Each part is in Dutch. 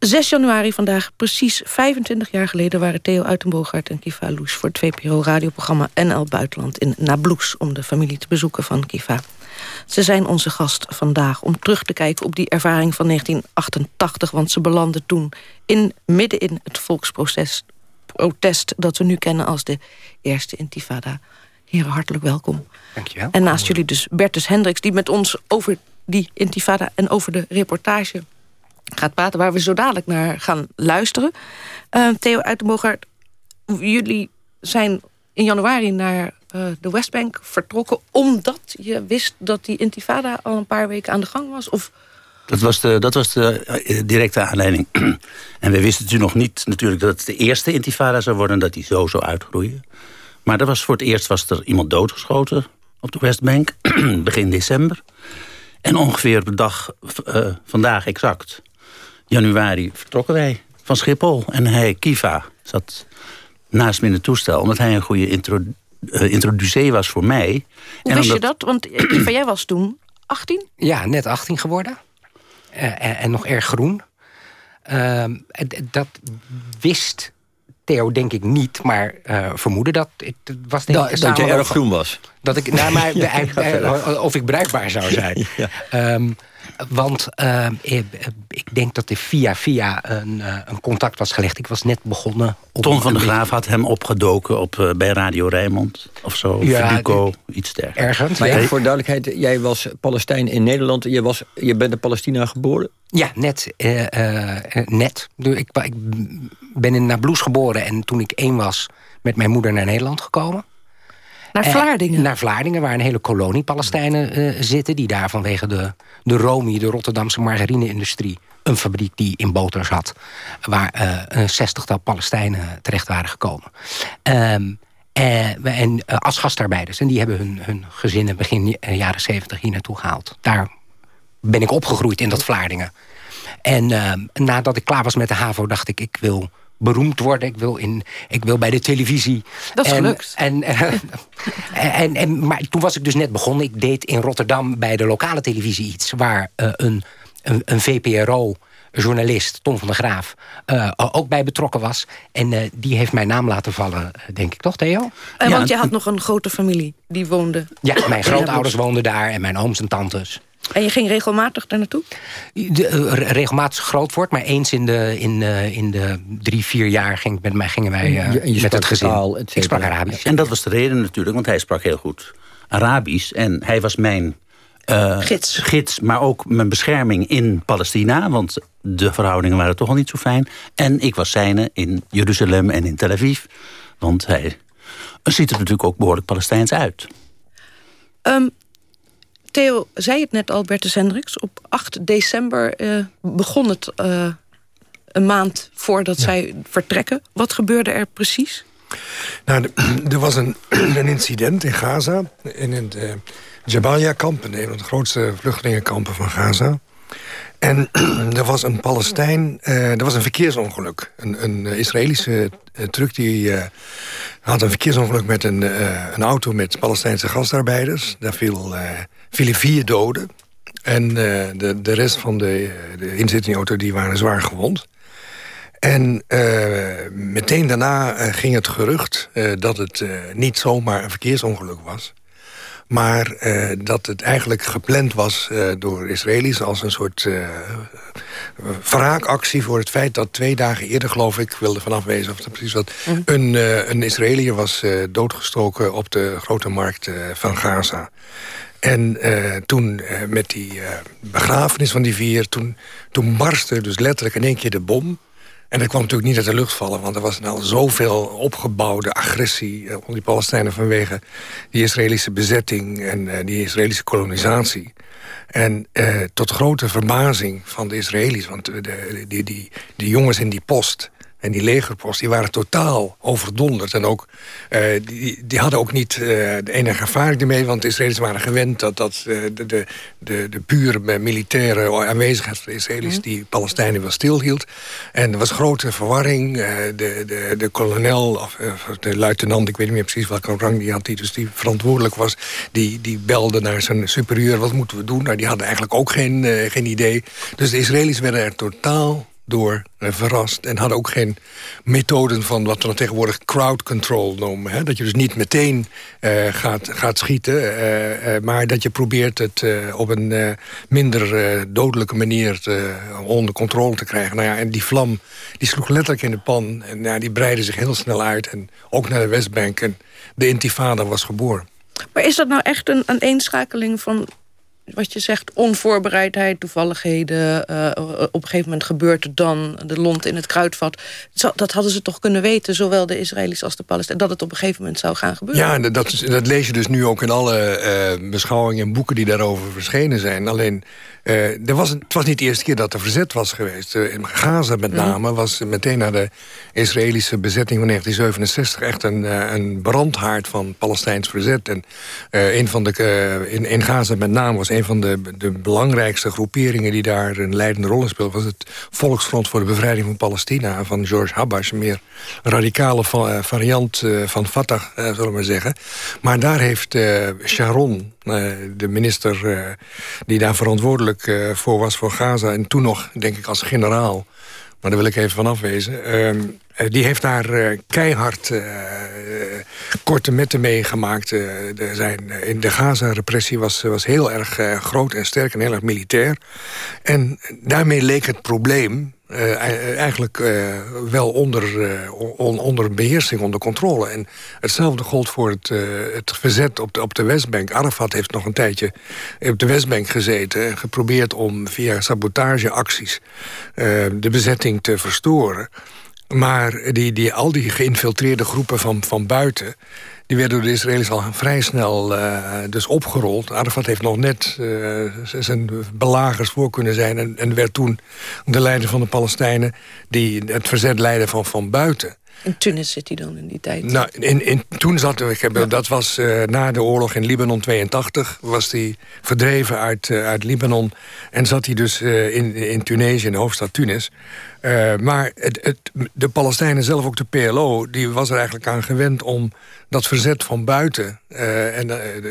6 januari vandaag, precies 25 jaar geleden... waren Theo Uitenboogaert en Kiva Loes voor het VPRO-radioprogramma NL Buitenland in Nablus... om de familie te bezoeken van Kiva. Ze zijn onze gast vandaag om terug te kijken op die ervaring van 1988... want ze belanden toen in, midden in het volksprotest protest dat we nu kennen als de Eerste Intifada. Heren, hartelijk welkom. Dankjewel. En naast jullie dus Bertus Hendricks... die met ons over die Intifada en over de reportage gaat praten... waar we zo dadelijk naar gaan luisteren. Uh, Theo Uitenbogaert, jullie zijn in januari naar uh, de Westbank vertrokken... omdat je wist dat die intifada al een paar weken aan de gang was? Of... Dat was de, dat was de uh, directe aanleiding. en we wisten natuurlijk nog niet natuurlijk dat het de eerste intifada zou worden... dat die zo zou uitgroeien. Maar dat was voor het eerst was er iemand doodgeschoten op de Westbank. begin december. En ongeveer de dag, uh, vandaag exact, januari, vertrokken wij van Schiphol. En hij, Kiva, zat naast me in het toestel... omdat hij een goede intro, uh, introducee was voor mij. Hoe en wist omdat... je dat? Want Kiva, jij was toen 18? Ja, net 18 geworden. Uh, en, en, nog erg groen. Ehm, dat wist Theo denk ik niet, maar uh, vermoeden dat. Het was denk dat, dat je erg groen was. Dat ik, nou, maar, ja, of ik bruikbaar zou zijn. ja. um, want uh, ik denk dat er via via een, uh, een, contact was gelegd. Ik was net begonnen. Op Ton van der Graaf had hem opgedoken op, uh, bij Radio Rijnmond of zo. Ja, Fiduco, iets dergelijks. Ergens. Maar ja. voor duidelijkheid, jij was Palestijn in Nederland. Je, was, je bent in Palestina geboren? Ja, net. net. Ik, ik ben in Nablus geboren en toen ik één was met mijn moeder naar Nederland gekomen. Naar Vlaardingen? Naar Vlaardingen, waar een hele kolonie Palestijnen uh, zitten... die daar vanwege de, de Romi, de Rotterdamse margarine-industrie... een fabriek die in boters had... waar uh, een zestigtal Palestijnen terecht waren gekomen. Um, en als gastarbeiders. En die hebben hun, hun gezinnen begin jaren zeventig hier naartoe gehaald. Daar ben ik opgegroeid in dat Vlaardingen. En ehm, nadat ik klaar was met de HAVO dacht ik... ik wil beroemd worden. Ik wil, in, ik wil bij de televisie. Dat is en, gelukt. En, en, en, maar toen was ik dus net begonnen. Ik deed in Rotterdam bij de lokale televisie iets... waar uh, een, een, een VPRO journalist, Tom van der Graaf, uh, ook bij betrokken was. En uh, die heeft mijn naam laten vallen, denk ik toch, Theo? En ja, want je had nog een grote familie die woonde... Ja, mijn grootouders woonden daar en mijn ooms en tantes. En je ging regelmatig daar naartoe? De, uh, regelmatig groot wordt, maar eens in de, in, uh, in de drie, vier jaar ging, met mij, gingen wij uh, je, je met het gezin. Taal, ik sprak Arabisch. En dat was de reden natuurlijk, want hij sprak heel goed Arabisch. En hij was mijn gids. gids, maar ook mijn bescherming in Palestina. Want de verhoudingen waren toch al niet zo fijn. En ik was zijne in Jeruzalem en in Tel Aviv. Want hij ziet er natuurlijk ook behoorlijk Palestijns uit. Um, Theo zei het net al, Bertus Hendricks. Op 8 december uh, begon het uh, een maand voordat ja. zij vertrekken. Wat gebeurde er precies? Nou, er was een, een incident in Gaza. In het uh, Jabalia-kamp. Een van de grootste vluchtelingenkampen van Gaza. En er was een Palestijn, uh, er was een verkeersongeluk. Een, een Israëlische uh, truck die had een verkeersongeluk met een, een auto met Palestijnse gastarbeiders. Daar viel, vielen vier doden. En de, de rest van de, de inzittende auto die waren zwaar gewond. En meteen daarna ging het gerucht dat het niet zomaar een verkeersongeluk was. Maar uh, dat het eigenlijk gepland was uh, door Israëli's... als een soort uh, wraakactie voor het feit dat twee dagen eerder, geloof ik... wilde vanaf wezen of dat precies wat... Mm. een, een Israëliër was doodgestoken op de grote markt van Gaza. En toen met die begrafenis van die vier... Toen, toen barstte dus letterlijk in één keer de bom... En dat kwam natuurlijk niet uit de lucht vallen... want er was nou zoveel opgebouwde agressie uh, onder die Palestijnen... vanwege die Israëlische bezetting en uh, die Israëlische kolonisatie. En uh, tot grote verbazing van de Israëli's... want de, die, die, die jongens in die post en die legerpost, die waren totaal overdonderd. En ook, uh, die, die hadden ook niet uh, de enige ervaring ermee... want de Israëli's waren gewend dat, dat uh, de, de, de, de pure militaire aanwezigheid van de Israëli's... Mm. die Palestijnen wel stilhield. En er was grote verwarring. de, de, de kolonel, of de luitenant, ik weet niet meer precies welke rang die had... die dus die verantwoordelijk was, die, die belde naar zijn superieur... wat moeten we doen? Nou, die hadden eigenlijk ook geen, geen idee. Dus de Israëli's werden er totaal door verrast. En hadden ook geen methoden van wat we dan tegenwoordig crowd control noemen. Hè? Dat je dus niet meteen uh, gaat, gaat schieten. Uh, maar dat je probeert het op een minder dodelijke manier te, onder controle te krijgen. Nou ja, en die vlam die sloeg letterlijk in de pan. En ja, die breidde zich heel snel uit. En ook naar de Westbank. En de intifada was geboren. Maar is dat nou echt een, een eenschakeling van wat je zegt, onvoorbereidheid, toevalligheden. Uh, op een gegeven moment gebeurt er dan de lont in het kruidvat. Dat hadden ze toch kunnen weten, zowel de Israëli's als de Palestijnen... dat het op een gegeven moment zou gaan gebeuren. Ja, dat, dat lees je dus nu ook in alle uh, beschouwingen en boeken... die daarover verschenen zijn. Alleen, uh, er was, het was niet de eerste keer dat er verzet was geweest. in Gaza met mhm. name was meteen na de Israëlische bezetting van 1967... echt een, een brandhaard van Palestijns verzet. En een van de, in, in Gaza met name was een van de, de belangrijkste groeperingen... die daar een leidende rol in speelde... was het Volksfront voor de Bevrijding van Palestina... van George Habash, een meer radicale eh, variant eh, van Fatah, eh, zullen we maar zeggen. Maar daar heeft Sharon, de minister die daar verantwoordelijk voor was voor Gaza... en toen nog, denk ik, als generaal... maar daar wil ik even van afwezen... Ehm, die heeft daar keihard korte metten meegemaakt. Uh, zijn, in de Gaza-repressie was, was heel erg groot en sterk en heel erg militair. En daarmee leek het probleem uh, eigenlijk uh, wel onder, on, onder beheersing, onder controle. En hetzelfde gold voor het, het verzet op de, op de Westbank. Arafat heeft nog een tijdje op de Westbank gezeten... en geprobeerd om via sabotageacties de bezetting te verstoren. Maar die, die, al die geïnfiltreerde groepen van, van buiten... die werden door de Israëli's al vrij snel uh, dus opgerold. Arafat heeft nog net uh, zijn belagers voor kunnen zijn... En, en werd toen de leider van de Palestijnen... die het verzet leidde van, van buiten. In Tunis zit hij dan in die tijd? Nou, in, in, toen zat ik heb, dat was uh, na de oorlog in Libanon 82. Was hij verdreven uit, uh, uit Libanon. En zat hij dus uh, in, in Tunesië, in de hoofdstad Tunis. maar het, het, de Palestijnen zelf, ook de PLO... die was er eigenlijk aan gewend om dat verzet van buiten en,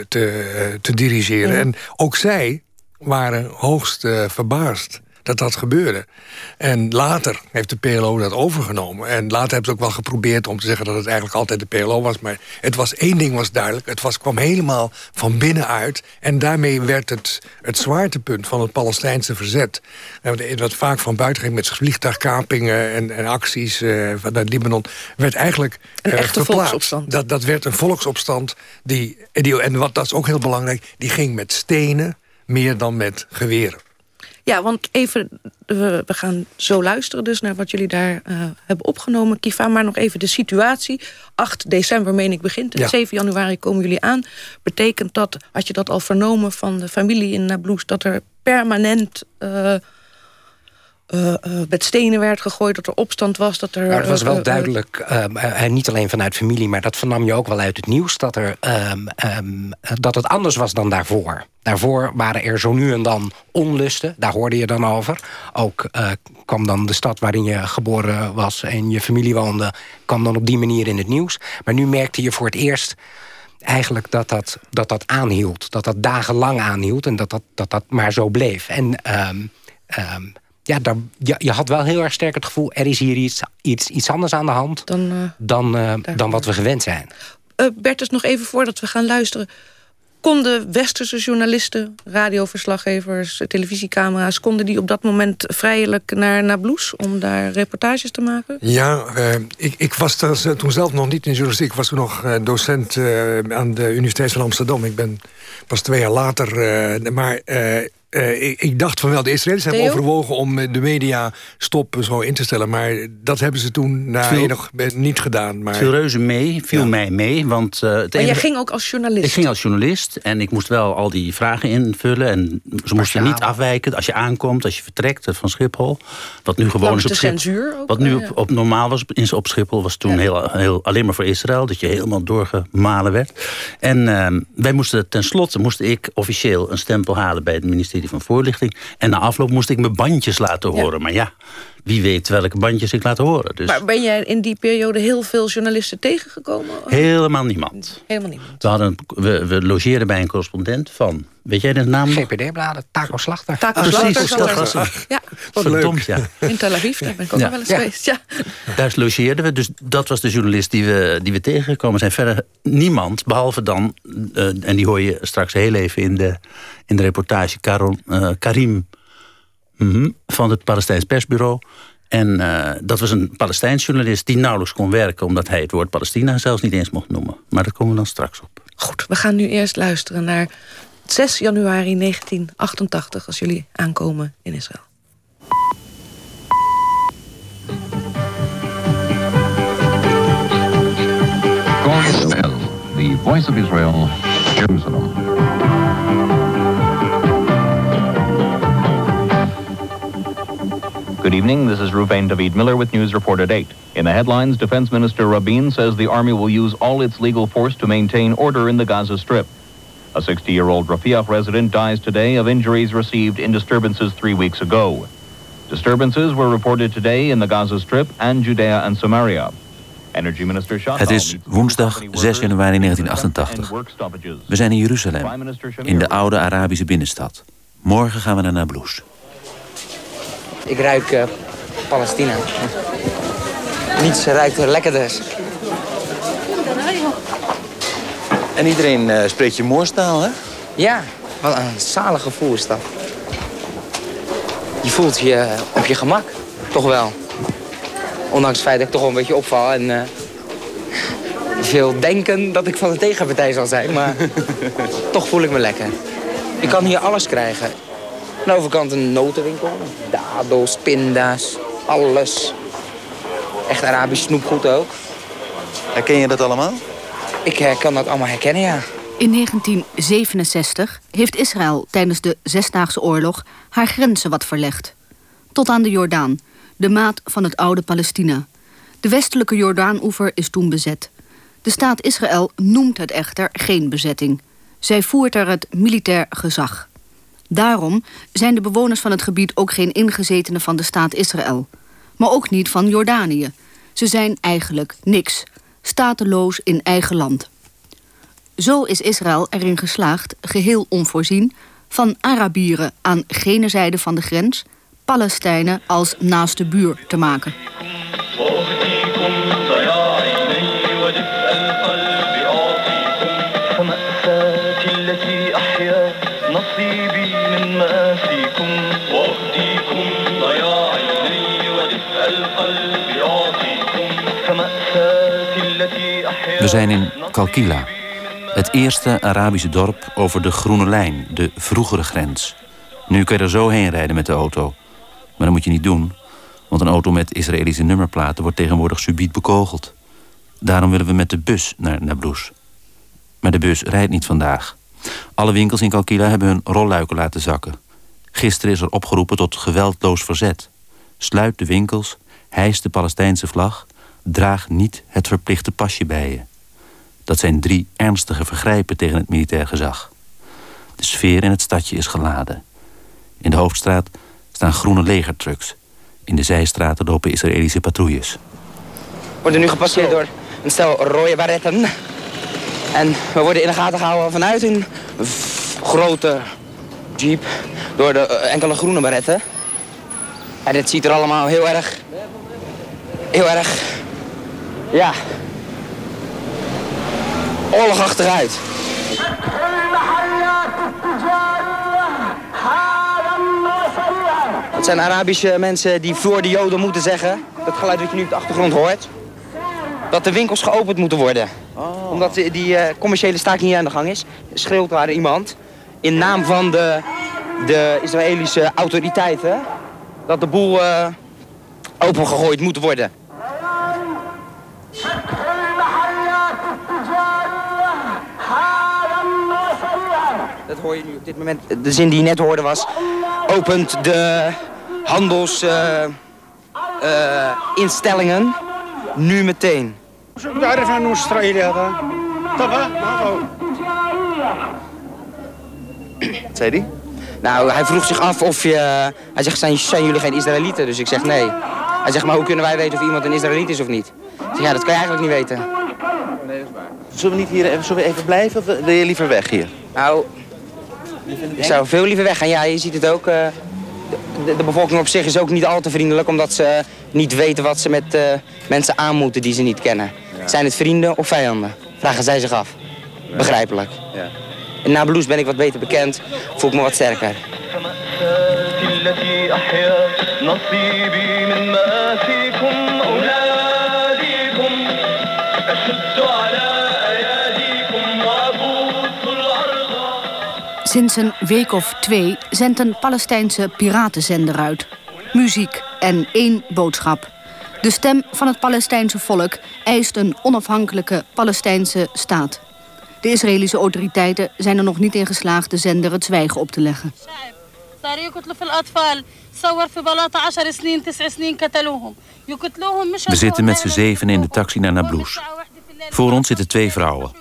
te, te dirigeren. En ook zij waren hoogst verbaasd dat dat gebeurde. En later heeft de PLO dat overgenomen. En later hebben ze ook wel geprobeerd om te zeggen... dat het eigenlijk altijd de PLO was. Maar het was één ding was duidelijk. Het was, kwam helemaal van binnenuit. En daarmee werd het, het zwaartepunt van het Palestijnse verzet... wat vaak van buiten ging met vliegtuigkapingen en, en acties uh, vanuit Libanon... werd eigenlijk Een uh, echte volksopstand. Dat, dat werd een volksopstand. Die, die, en wat, dat is ook heel belangrijk, die ging met stenen meer dan met geweren. Ja, want even, we, gaan zo luisteren dus naar wat jullie daar uh, hebben opgenomen. Kifa, maar nog even de situatie. 8 december, meen ik, begint. En 7 januari komen jullie aan. Betekent dat, had je dat al vernomen van de familie in Nablus... dat er permanent... Uh, uh, met stenen werd gegooid, dat er opstand was. Dat er, maar het was wel duidelijk, uh, niet alleen vanuit familie... maar dat vernam je ook wel uit het nieuws... dat, er, ehm, ehm, dat het anders was dan daarvoor. Daarvoor waren er zo nu en dan onlusten, daar hoorde je dan over. Ook kwam dan de stad waarin je geboren was en je familie woonde... kwam dan op die manier in het nieuws. Maar nu merkte je voor het eerst eigenlijk dat dat, dat, dat aanhield. Dat dat dagenlang aanhield en dat dat, dat, dat maar zo bleef. En... Um, ja, daar, je, je, had wel heel erg sterk het gevoel... er is hier iets, iets, iets anders aan de hand dan, uh, dan, uh, dan wat we gewend zijn. Uh, Bertus, nog even voordat we gaan luisteren... konden westerse journalisten, radioverslaggevers, televisiecamera's... konden die op dat moment vrijelijk naar, naar Bloes om daar reportages te maken? Ja, ik, ik was toen zelf nog niet in journalistiek. Ik was toen nog docent aan de Universiteit van Amsterdam. Ik ben pas twee jaar later... maar uh, ik, ik, dacht van wel, de Israëli's hebben overwogen om eh, de media stop zo in te stellen. Maar dat hebben ze toen na nog niet gedaan. Maar... Viel reuze mee, viel mij mee. Want, uh, maar jij ging ook als journalist? Ik ging als journalist en ik moest wel al die vragen invullen. En ze moesten niet afwijken als je aankomt, als je vertrekt van Schiphol. Wat nu gewoon is op censuur ook, Wat nu op, op, normaal was in, op Schiphol, was toen heel, heel, alleen maar voor Israël. Dat je helemaal doorgemalen werd. En uh, wij moesten tenslotte, moest ik officieel een stempel halen bij het ministerie van Voorlichting. En na afloop moest ik mijn bandjes laten horen. Maar ja, wie weet welke bandjes ik laat horen. Dus Maar ben jij in die periode heel veel journalisten tegengekomen? helemaal niemand. Helemaal niemand. We, hadden, we, we logeerden bij een correspondent van... Weet jij de naam? GPD-bladen, Taco Slachter. Taco Precies, Slachter dat zal was er- het. Ja, Verdomd, ja. in Tel Aviv, daar ben ik ook Ja. nog wel eens Ja. geweest. Ja. Daar logeerden we. Dus dat was de journalist die we, die we tegengekomen zijn. Verder niemand, behalve dan... eh, en die hoor je straks heel even in de, in de reportage... Karon, eh, Karim mhm, van het Palestijns Persbureau. En eh, dat was een Palestijns journalist die nauwelijks kon werken... omdat hij het woord Palestina zelfs niet eens mocht noemen. Maar daar komen we dan straks op. Goed, we gaan nu eerst luisteren naar 6 januari 1988... als jullie aankomen in Israël. Israel, the voice of Israel, Jerusalem. Good evening. This is Ruvain David Miller with News Report at 8. In the headlines, Defense Minister Rabin says the Army will use all its legal force to maintain order in the Gaza Strip. A 60-year-old Rafiah resident dies today of injuries received in disturbances three weeks ago. Disturbances were reported today in the Gaza Strip and Judea and Samaria. Energy Minister Shatal Het is woensdag 6 januari 1988. We zijn in Jeruzalem, in de oude Arabische binnenstad. Morgen gaan we naar Nablus. Ik ruik eh, Palestina. Niets ruikt er lekkerder. En iedereen eh, spreekt je moorstaal, hè? Ja, wat een zalig gevoel is dat. Je voelt je eh, op je gemak, toch wel. Ondanks het feit dat ik toch wel een beetje opval en veel denken dat ik van de tegenpartij zal zijn. Maar toch voel ik me lekker. Je kan hier alles krijgen. Aan de overkant een notenwinkel, dadels, pinda's, alles. Echt Arabisch snoepgoed ook. Herken je dat allemaal? Ik kan dat allemaal herkennen, ja. In 1967 heeft Israël tijdens de Zesdaagse Oorlog haar grenzen wat verlegd. Tot aan de Jordaan, de maat van het oude Palestina. De westelijke Jordaanoever is toen bezet. De staat Israël noemt het echter geen bezetting. Zij voert er het militair gezag. Daarom zijn de bewoners van het gebied ook geen ingezetenen van de staat Israël. Maar ook niet van Jordanië. Ze zijn eigenlijk niks. Stateloos in eigen land. Zo is Israël erin geslaagd, geheel onvoorzien, van Arabieren aan gene zijde van de grens Palestijnen als naaste buur te maken. Zijn in Kalkila, het eerste Arabische dorp over de Groene Lijn, de vroegere grens. Nu kun je er zo heen rijden met de auto. Maar dat moet je niet doen, want een auto met Israëlische nummerplaten wordt tegenwoordig subiet bekogeld. Daarom willen we met de bus naar Nablus. Maar de bus rijdt niet vandaag. Alle winkels in Kalkila hebben hun rolluiken laten zakken. Gisteren is er opgeroepen tot geweldloos verzet. Sluit de winkels, hijs de Palestijnse vlag, draag niet het verplichte pasje bij je. Dat zijn drie ernstige vergrijpen tegen het militair gezag. De sfeer in het stadje is geladen. In de hoofdstraat staan groene legertrucks. In de zijstraten lopen Israëlische patrouilles. We worden nu gepasseerd door een stel rode baretten. En we worden in de gaten gehouden vanuit een grote jeep door de eh, enkele groene baretten. En dit ziet er allemaal heel erg, heel erg, ja, oorlogachtig uit. Het zijn Arabische mensen die voor de Joden moeten zeggen, dat geluid wat je nu op de achtergrond hoort, dat de winkels geopend moeten worden. Omdat die, eh, commerciële staking hier aan de gang is, schreeuwt daar iemand in naam van de, de Israëlische autoriteiten dat de boel eh, opengegooid moet worden. op dit moment. De zin die je net hoorde was... opent de handelsinstellingen eh, eh, nu meteen. Daar is aan Australië. Nou, oh. Wat zei hij? Nou, hij vroeg zich af of je... Hij zegt, zijn, zijn jullie geen Israëlieten? Dus ik zeg nee. Hij zegt, maar hoe kunnen wij weten of iemand een Israëliet is of niet? Ik zeg, ja, dat kan je eigenlijk niet weten. Nee, dat is waar. Zullen we, niet hier, zullen we even blijven of wil je liever weg hier? Nou, ik zou veel liever weggaan. Ja, je ziet het ook. eh, de, de bevolking op zich is ook niet al te vriendelijk... omdat ze niet weten wat ze met eh, mensen aan moeten die ze niet kennen. Zijn het vrienden of vijanden? Vragen zij zich af. Begrijpelijk. Ja. In Nablus ben ik wat beter bekend, voel ik me wat sterker. Sinds een week of twee zendt een Palestijnse piratenzender uit. Muziek en één boodschap. De stem van het Palestijnse volk eist een onafhankelijke Palestijnse staat. De Israëlische autoriteiten zijn er nog niet in geslaagd de zender het zwijgen op te leggen. We zitten met z'n zeven in de taxi naar Nablus. Voor ons zitten twee vrouwen.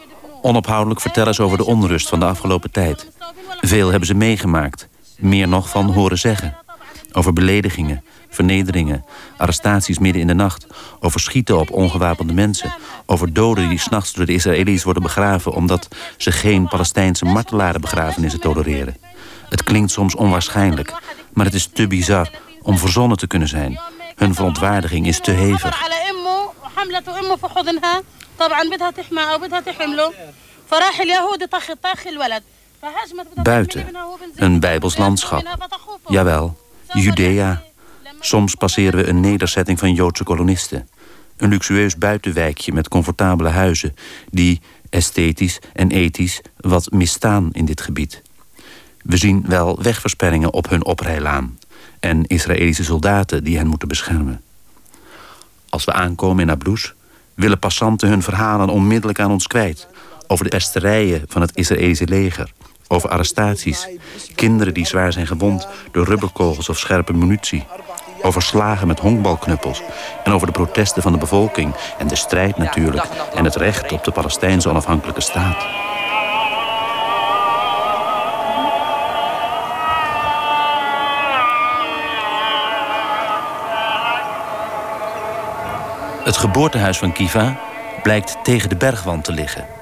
Onophoudelijk vertellen ze over de onrust van de afgelopen tijd. Veel hebben ze meegemaakt. Meer nog van horen zeggen. Over beledigingen, vernederingen, arrestaties midden in de nacht. Over schieten op ongewapende mensen. Over doden die s'nachts door de Israëli's worden begraven... omdat ze geen Palestijnse martelarenbegrafenissen tolereren. Het klinkt soms onwaarschijnlijk, maar het is te bizar om verzonnen te kunnen zijn. Hun verontwaardiging is te hevig. Buiten, een bijbels landschap. Jawel, Judea. Soms passeren we een nederzetting van Joodse kolonisten. Een luxueus buitenwijkje met comfortabele huizen... die esthetisch en ethisch wat misstaan in dit gebied. We zien wel wegversperringen op hun oprijlaan... en Israëlische soldaten die hen moeten beschermen. Als we aankomen in Abloes willen passanten hun verhalen onmiddellijk aan ons kwijt over de pesterijen van het Israëlische leger... over arrestaties, kinderen die zwaar zijn gewond... door rubberkogels of scherpe munitie... over slagen met honkbalknuppels... en over de protesten van de bevolking... en de strijd natuurlijk... en het recht op de Palestijnse onafhankelijke staat. Het geboortehuis van Kiva blijkt tegen de bergwand te liggen.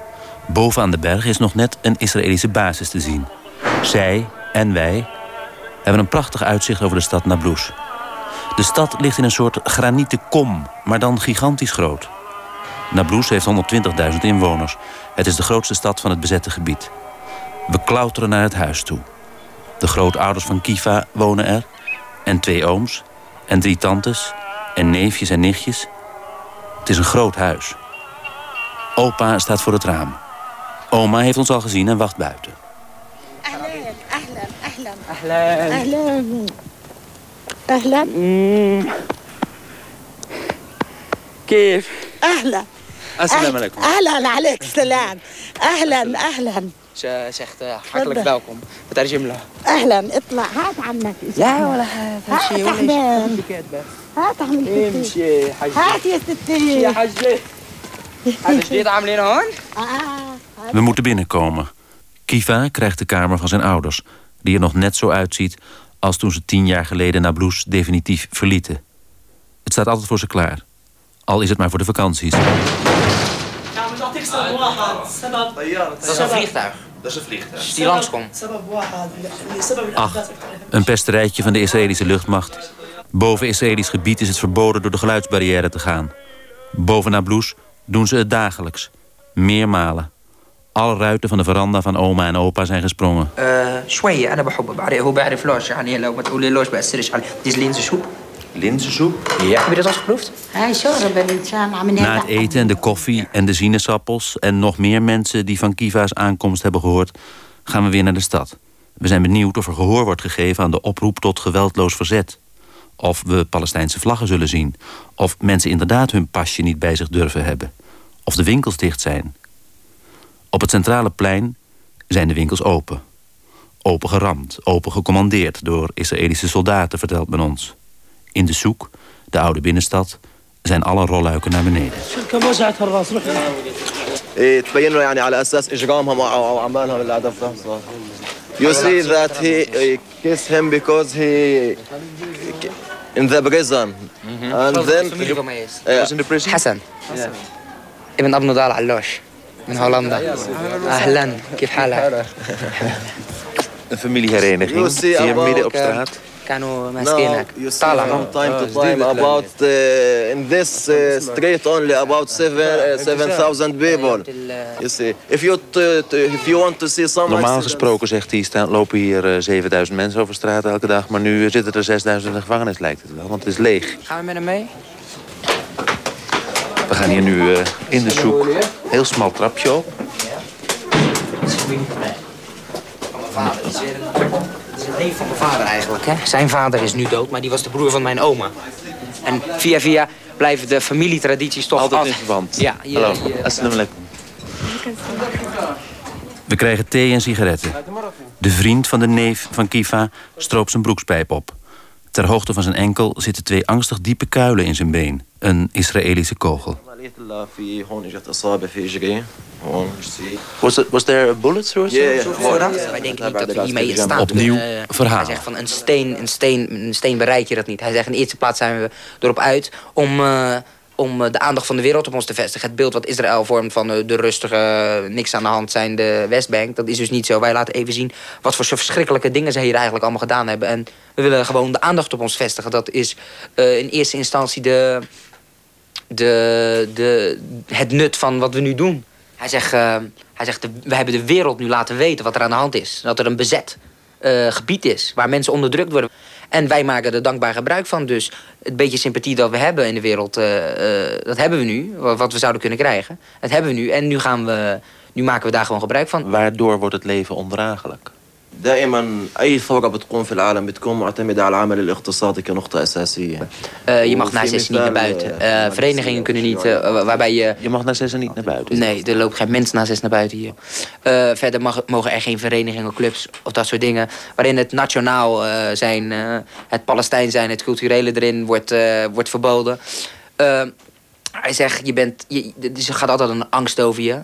Boven aan de berg is nog net een Israëlische basis te zien. Zij en wij hebben een prachtig uitzicht over de stad Nablus. De stad ligt in een soort granieten kom, maar dan gigantisch groot. Nablus heeft 120.000 inwoners. Het is de grootste stad van het bezette gebied. We klauteren naar het huis toe. De grootouders van Kiva wonen er. En twee ooms. En drie tantes. En neefjes en nichtjes. Het is een groot huis. Opa staat voor het raam. Oma heeft ons al gezien en wacht buiten. اهلا اهلا اهلا أهلاً. اهلا اهلا كيف؟ اهلا السلام عليكم. اهلا عليك السلام اهلا اهلا Ze zegt eh, hartelijk welkom. بترجم له. اهلا اطلع هات عنك لا ولا هذا هات شيء ولا شيء. احمد كاتبة. هات عمل امشي يا حجي. هات يا ستي يا حجي. we moeten binnenkomen. Kiva krijgt de kamer van zijn ouders, die er nog net zo uitziet als toen ze tien jaar geleden Nablus definitief verlieten. Het staat altijd voor ze klaar. Al is het maar voor de vakanties. Dat is een vliegtuig. Dat is een vliegtuig. Als die langskomt. Ach, een pesterijtje van de Israëlische luchtmacht. Boven Israëlisch gebied is het verboden door de geluidsbarrière te gaan. Boven Nablus doen ze het dagelijks. Meermalen. Alle ruiten van de veranda van oma en opa zijn gesprongen. آه، شوية أنا بحبه بعرف هو بيعرف لوش يعني لو ما تقولي لوش بأثرش عليه دي is linzensoep. Linzensoep? Ja. Heb je dat al eens geproefd? هاي شوربه الانسان عم Na het eten en de koffie en de sinaasappels... en nog meer mensen die van Kiva's aankomst hebben gehoord... gaan we weer naar de stad. We zijn benieuwd of er gehoor wordt gegeven aan de oproep tot geweldloos verzet. Of we Palestijnse vlaggen zullen zien. Of mensen inderdaad hun pasje niet bij zich durven hebben. Of de winkels dicht zijn. Op het centrale plein zijn de winkels open. Open geramd, open gecommandeerd door Israëlische soldaten, vertelt men ons. In de zoek, de oude binnenstad, zijn alle rolluiken naar beneden. You see that he kissed him because he in the prison. Mm-hmm. And then yeah. was in the prison. حسن. Yeah. ابن ابن ضاع العلاش من هولندا. أهلا كيف حالك؟ Een familie hereniging. Zie je midden op straat? كانوا now ماسكينك you see طالع from time to time about uh, in this uh, street only about seven uh, seven thousand people. You see, if you t- t- if you want to see some Normaal accidents- gesproken, zegt hij, staan, lopen hier eh, 7000 mensen over straat elke dag. Maar nu zitten er 6000 in de gevangenis, lijkt het wel. Want het is leeg. Gaan we met hem mee? We gaan hier nu eh, in de soep. Heel smal trapje op. Van mijn vader. Het is, een, een neef van mijn vader eigenlijk. Hè? Zijn vader is nu dood, maar die was de broer van mijn oma. En via via blijven de familietradities toch Altijd in verband. Ja, je- Hallo, assalamu. We krijgen thee en sigaretten. De vriend van de neef van Kifa stroopt zijn broekspijp op. Ter hoogte van zijn enkel zitten twee angstig diepe kuilen in zijn been. Een Israëlische kogel في هون اجت اصابه في اجري هون Was, it, was there a bullet through? Yeah, yeah. Voordat, wij denken niet dat we hiermee in staat Opnieuw kunnen. verhaal. Hij zegt van een steen, een, steen, een steen bereik je dat niet. Hij zegt in de eerste plaats zijn we erop uit om, eh, om eh, de aandacht van de wereld op ons te vestigen. Het beeld wat Israël vormt van eh, de rustige, niks aan de hand zijn, de Westbank. Dat is dus niet zo. Wij laten even zien wat voor verschrikkelijke dingen ze hier eigenlijk allemaal gedaan hebben. En we willen gewoon de aandacht op ons vestigen. Dat is eh, in eerste instantie de, de, de, het nut van wat we nu doen. Hij zegt, eh, hij zegt de, we hebben de wereld nu laten weten wat er aan de hand is. Dat er een bezet eh, gebied is waar mensen onderdrukt worden. En wij maken er dankbaar gebruik van. Dus het beetje sympathie dat we hebben in de wereld, eh, dat hebben we nu. wa- Wat we zouden kunnen krijgen. Dat hebben we nu. En nu, gaan we, nu maken we daar gewoon gebruik van. Waardoor wordt het leven ondraaglijk? دائما اي ثوره بتقوم في العالم بتكون معتمده على العمل الاقتصادي كنقطه اساسيه Eh, je mag na zes niet naar buiten. Eh, verenigingen kunnen niet, eh, waarbij je... Je mag na zes niet naar buiten? Nee, er loopt geen mens na zes naar buiten hier. Eh, verder mag, mogen er geen verenigingen, clubs of dat soort dingen... waarin het nationaal eh, zijn, eh, het Palestijn zijn, het culturele erin wordt, eh, wordt verboden. Eh, hij zegt, je bent, je, er gaat altijd een angst over je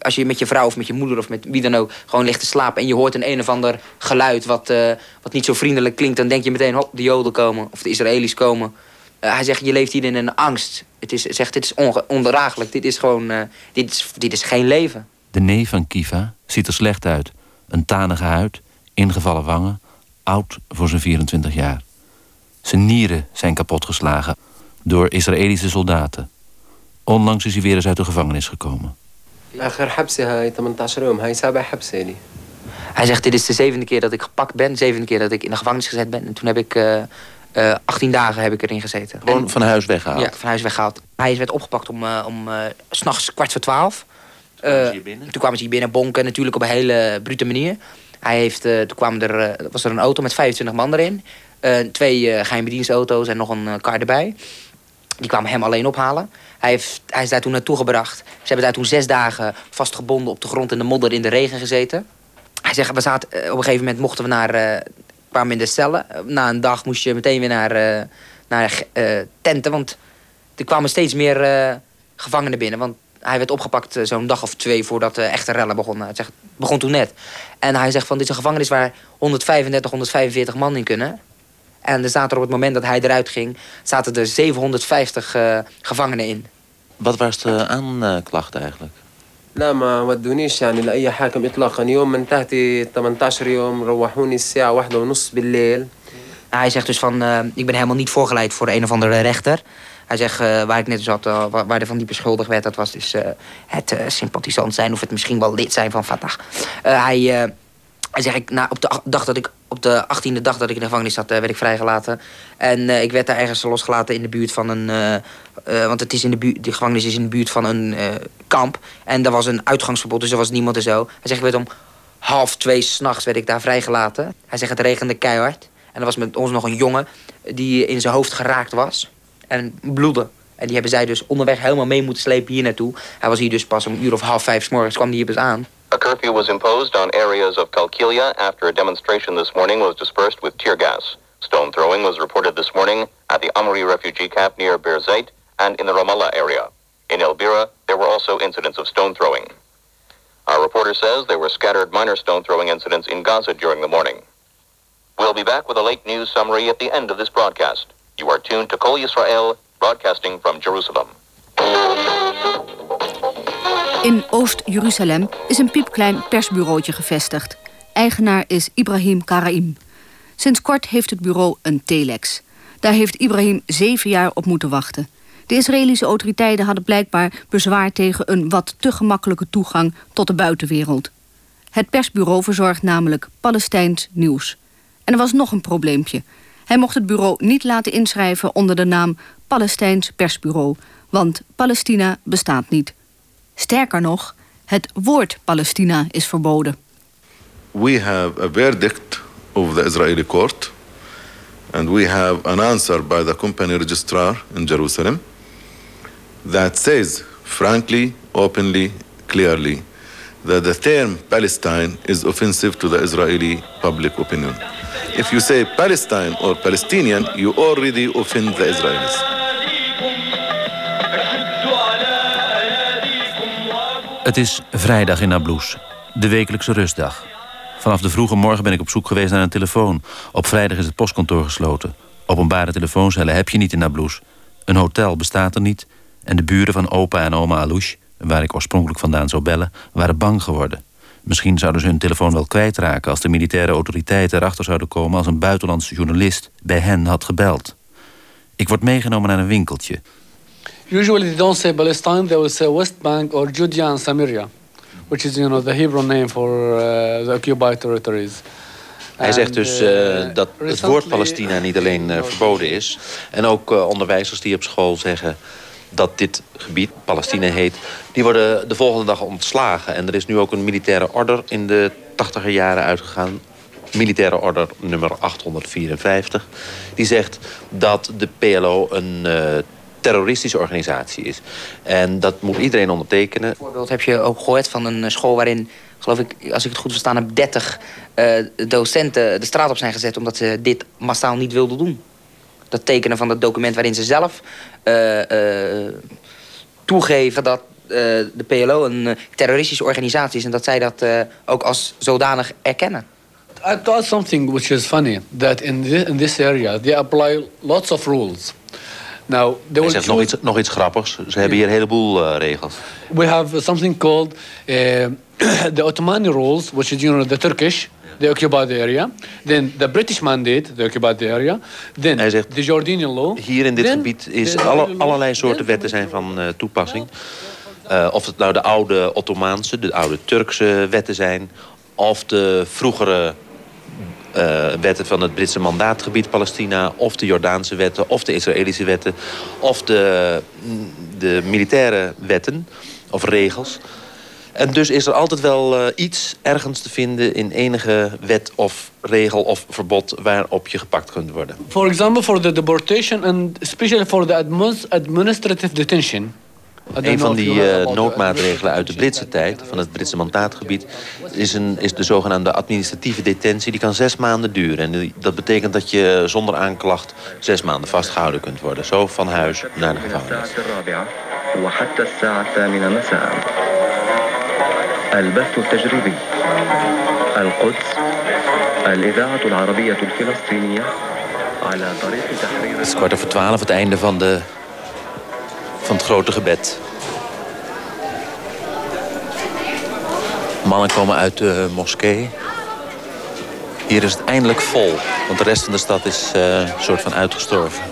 als je met je vrouw of met je moeder of met wie dan ook gewoon ligt te slapen en je hoort een een of ander geluid wat, eh, wat niet zo vriendelijk klinkt, dan denk je meteen, hop, de Joden komen of de Israëli's komen. Eh, hij zegt, je leeft hier in een angst. Het is, zegt, dit is ondraaglijk. Dit is gewoon, eh, dit, is, dit is geen leven. De neef van Kiva ziet er slecht uit. Een tanige huid, ingevallen wangen, oud voor zijn 24 jaar. Zijn nieren zijn kapotgeslagen door Israëlische soldaten. Onlangs is hij weer eens uit de gevangenis gekomen. آخر حبسة هاي 18 يوم هاي سابع حبسة لي Hij zegt, dit is de zevende keer dat ik gepakt ben. De zevende keer dat ik in de gevangenis gezet ben. En toen heb ik, eh, eh, 18 dagen heb ik erin gezeten. Gewoon van huis weggehaald? Ja, van huis weggehaald. Hij werd opgepakt om, eh, om eh, s s'nachts kwart voor twaalf. Eh, toen kwamen ze hier binnen bonken, natuurlijk op een hele brute manier. Hij heeft, eh, toen kwamen er, eh, was er een auto met 25 man erin. Eh, twee uh, geheime dienstauto's en nog een eh, kar erbij. Die kwamen hem alleen ophalen. Hij, heeft, hij is daar toen naartoe gebracht. Ze hebben daar toen zes dagen vastgebonden op de grond in de modder in de regen gezeten. Hij zegt, we zaten, eh, op een gegeven moment mochten we naar, eh, kwamen in de cellen. Eh, Na een dag moest je meteen weer naar, naar tenten. Want er kwamen steeds meer gevangenen binnen. Want hij werd opgepakt zo'n dag of twee voordat de echte rellen begonnen. Hij zegt, het begon toen net. En hij zegt van, dit is een gevangenis waar 135, 145 man in kunnen. En er zaten er op het moment dat hij eruit ging... zaten er 750 eh, gevangenen in. Wat was de aanklacht eigenlijk? لا ما ودونيش يعني لأي حاكم إطلاقا يوم من تحتي 18 يوم روحوني الساعة واحدة ونص بالليل Hij zegt dus van, eh, ik ben helemaal niet voorgeleid voor een of andere rechter. Hij zegt, eh, waar ik net zat, uh, waar, waar er van die beschuldigd werd... dat was dus uh, het uh, sympathisant zijn of het misschien wel lid zijn van Fatah. hij, hij zegt, ik, nou, op de dag dat ik op de 18e dag dat ik in de gevangenis zat, werd ik vrijgelaten. En ik werd daar ergens losgelaten in de buurt van een... Uh, want het is in de, buurt, de gevangenis is in de buurt van een kamp. En daar was een uitgangsverbod, dus er was niemand en zo. Hij zegt, ik werd om half twee s'nachts werd ik daar vrijgelaten. Hij zegt, het regende keihard. En er was met ons nog een jongen die in zijn hoofd geraakt was. En bloedde. En die hebben zij dus onderweg helemaal mee moeten slepen hier naartoe. Hij was hier dus pas om een uur of half vijf s morgens kwam hij hier pas aan. A curfew was imposed on areas of Kalkilia after a demonstration this morning was dispersed with tear gas. Stone throwing was reported this morning at the Amri refugee camp near Birzeit and in the Ramallah area. In El Bira, there were also incidents of stone throwing. Our reporter says there were scattered minor stone throwing incidents in Gaza during the morning. We'll be back with a late news summary at the end of this broadcast. You are tuned to Kol Yisrael, broadcasting from Jerusalem. In Oost-Jeruzalem is een piepklein persbureautje gevestigd. Eigenaar is Ibrahim Karaim. Sinds kort heeft het bureau een telex. Daar heeft Ibrahim zeven jaar op moeten wachten. De Israëlische autoriteiten hadden blijkbaar bezwaar tegen een wat te gemakkelijke toegang tot de buitenwereld. Het persbureau verzorgt namelijk Palestijns nieuws. En er was nog een probleempje. Hij mocht het bureau niet laten inschrijven onder de naam Palestijns persbureau, want Palestina bestaat niet. Sterker nog, het woord Palestina is verboden. we have a verdict of the Israeli court, and we have an answer by the company registrar in Jerusalem that says, frankly, openly, clearly, that the term Palestine is offensive to the Israeli public opinion. If you say Palestine or Palestinian, you already offend the Israelis. Het is vrijdag in Nablus, de wekelijkse rustdag. Vanaf de vroege morgen ben ik op zoek geweest naar een telefoon. Op vrijdag is het postkantoor gesloten. Openbare telefooncellen heb je niet in Nablus. Een hotel bestaat er niet. En de buren van opa en oma Alouche, waar ik oorspronkelijk vandaan zou bellen, waren bang geworden. Misschien zouden ze hun telefoon wel kwijtraken als de militaire autoriteiten erachter zouden komen als een buitenlandse journalist bij hen had gebeld. Ik word meegenomen naar een winkeltje. Usually they don't say Palestine, they will say West Bank or Judea and Samaria, which is you know the Hebrew name for uh, the occupied territories. Hij zegt dus uh, eh, dat het woord Palestina niet alleen eh, verboden is. En ook onderwijzers die op school zeggen dat dit gebied, Palestina heet... die worden de volgende dag ontslagen. En er is nu ook een militaire order in de tachtiger jaren uitgegaan. Militaire order nummer 854. Die zegt dat de PLO een terroristische organisatie is. En dat moet iedereen ondertekenen. Bijvoorbeeld heb je ook gehoord van een eh, school waarin, geloof ik, als ik het goed verstaan heb, 30 eh, docenten de straat op zijn gezet omdat ze dit massaal niet wilden doen. Dat tekenen van dat document waarin ze zelf eh, eh, toegeven dat eh, de PLO een eh, terroristische organisatie is en dat zij dat eh, ook als zodanig erkennen. I thought something which is funny that in this, in this area they apply lots of rules. Now will zegt nog iets, nog iets grappigs. Ze hebben hier een heleboel eh, regels. we have something called uh, the Ottomani rules, which is you know the Turkish. They the area. Then the British mandate, they the area. Then the Jordanian law. Hier in dit Then gebied is alle, allerlei soorten wetten zijn van eh, toepassing. Of het nou de oude Ottomaanse, de oude Turkse wetten zijn... of de vroegere eh, wetten van het Britse mandaatgebied Palestina... of de Jordaanse wetten, of de Israëlische wetten... of de, de militaire wetten of regels... En dus is er altijd wel eh, iets ergens te vinden in enige wet of regel of verbod waarop je gepakt kunt worden. For example, for the deportation and especially for the admin- administrative detention. I don't Een know van if you die heard eh, about the noodmaatregelen uit de Britse tijd, van het Britse mandaatgebied, is, een, is de zogenaamde administratieve detentie. Die kan zes maanden duren. En die- dat betekent dat je zonder aanklacht zes maanden vastgehouden kunt worden. Zo van huis naar de gevangenis. الرابعة وحتى الساعة الثامنة مساء البث التجريبي القدس الإذاعة العربية الفلسطينية على طريق تحرير Het is kwart over twaalf, het einde van, de, van het grote gebed. Mannen komen uit de moskee. Hier is het eindelijk vol, want de rest van de stad is eh, een soort van uitgestorven.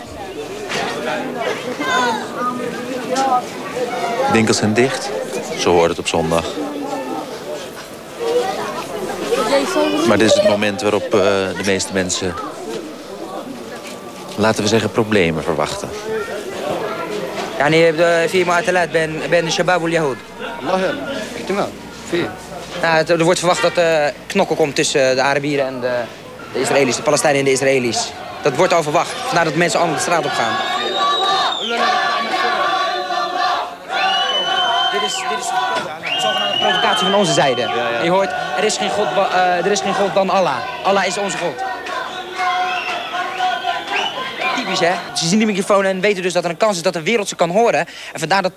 Winkels zijn dicht, zo hoort het op zondag. Maar dit is het moment waarop eh, de meeste mensen, laten we zeggen, problemen verwachten. يعني في معادلات بين بين الشباب واليهود. والله احتمال في Nou, het- er wordt verwacht dat er knokken komt tussen de Arabieren en de, de Israëli's, de Palestijnen en de Israëli's. Dat wordt al verwacht. Vandaar dat mensen allemaal de straat op gaan. Dit is, dit is een zogenaamde provocatie van onze zijde. Je hoort, er is, geen God, ba- eh, er is geen God dan Allah. Allah is onze God. hè. Ze zien die microfoon en weten dus dat er een kans is dat de wereld ze kan horen. En vandaar dat...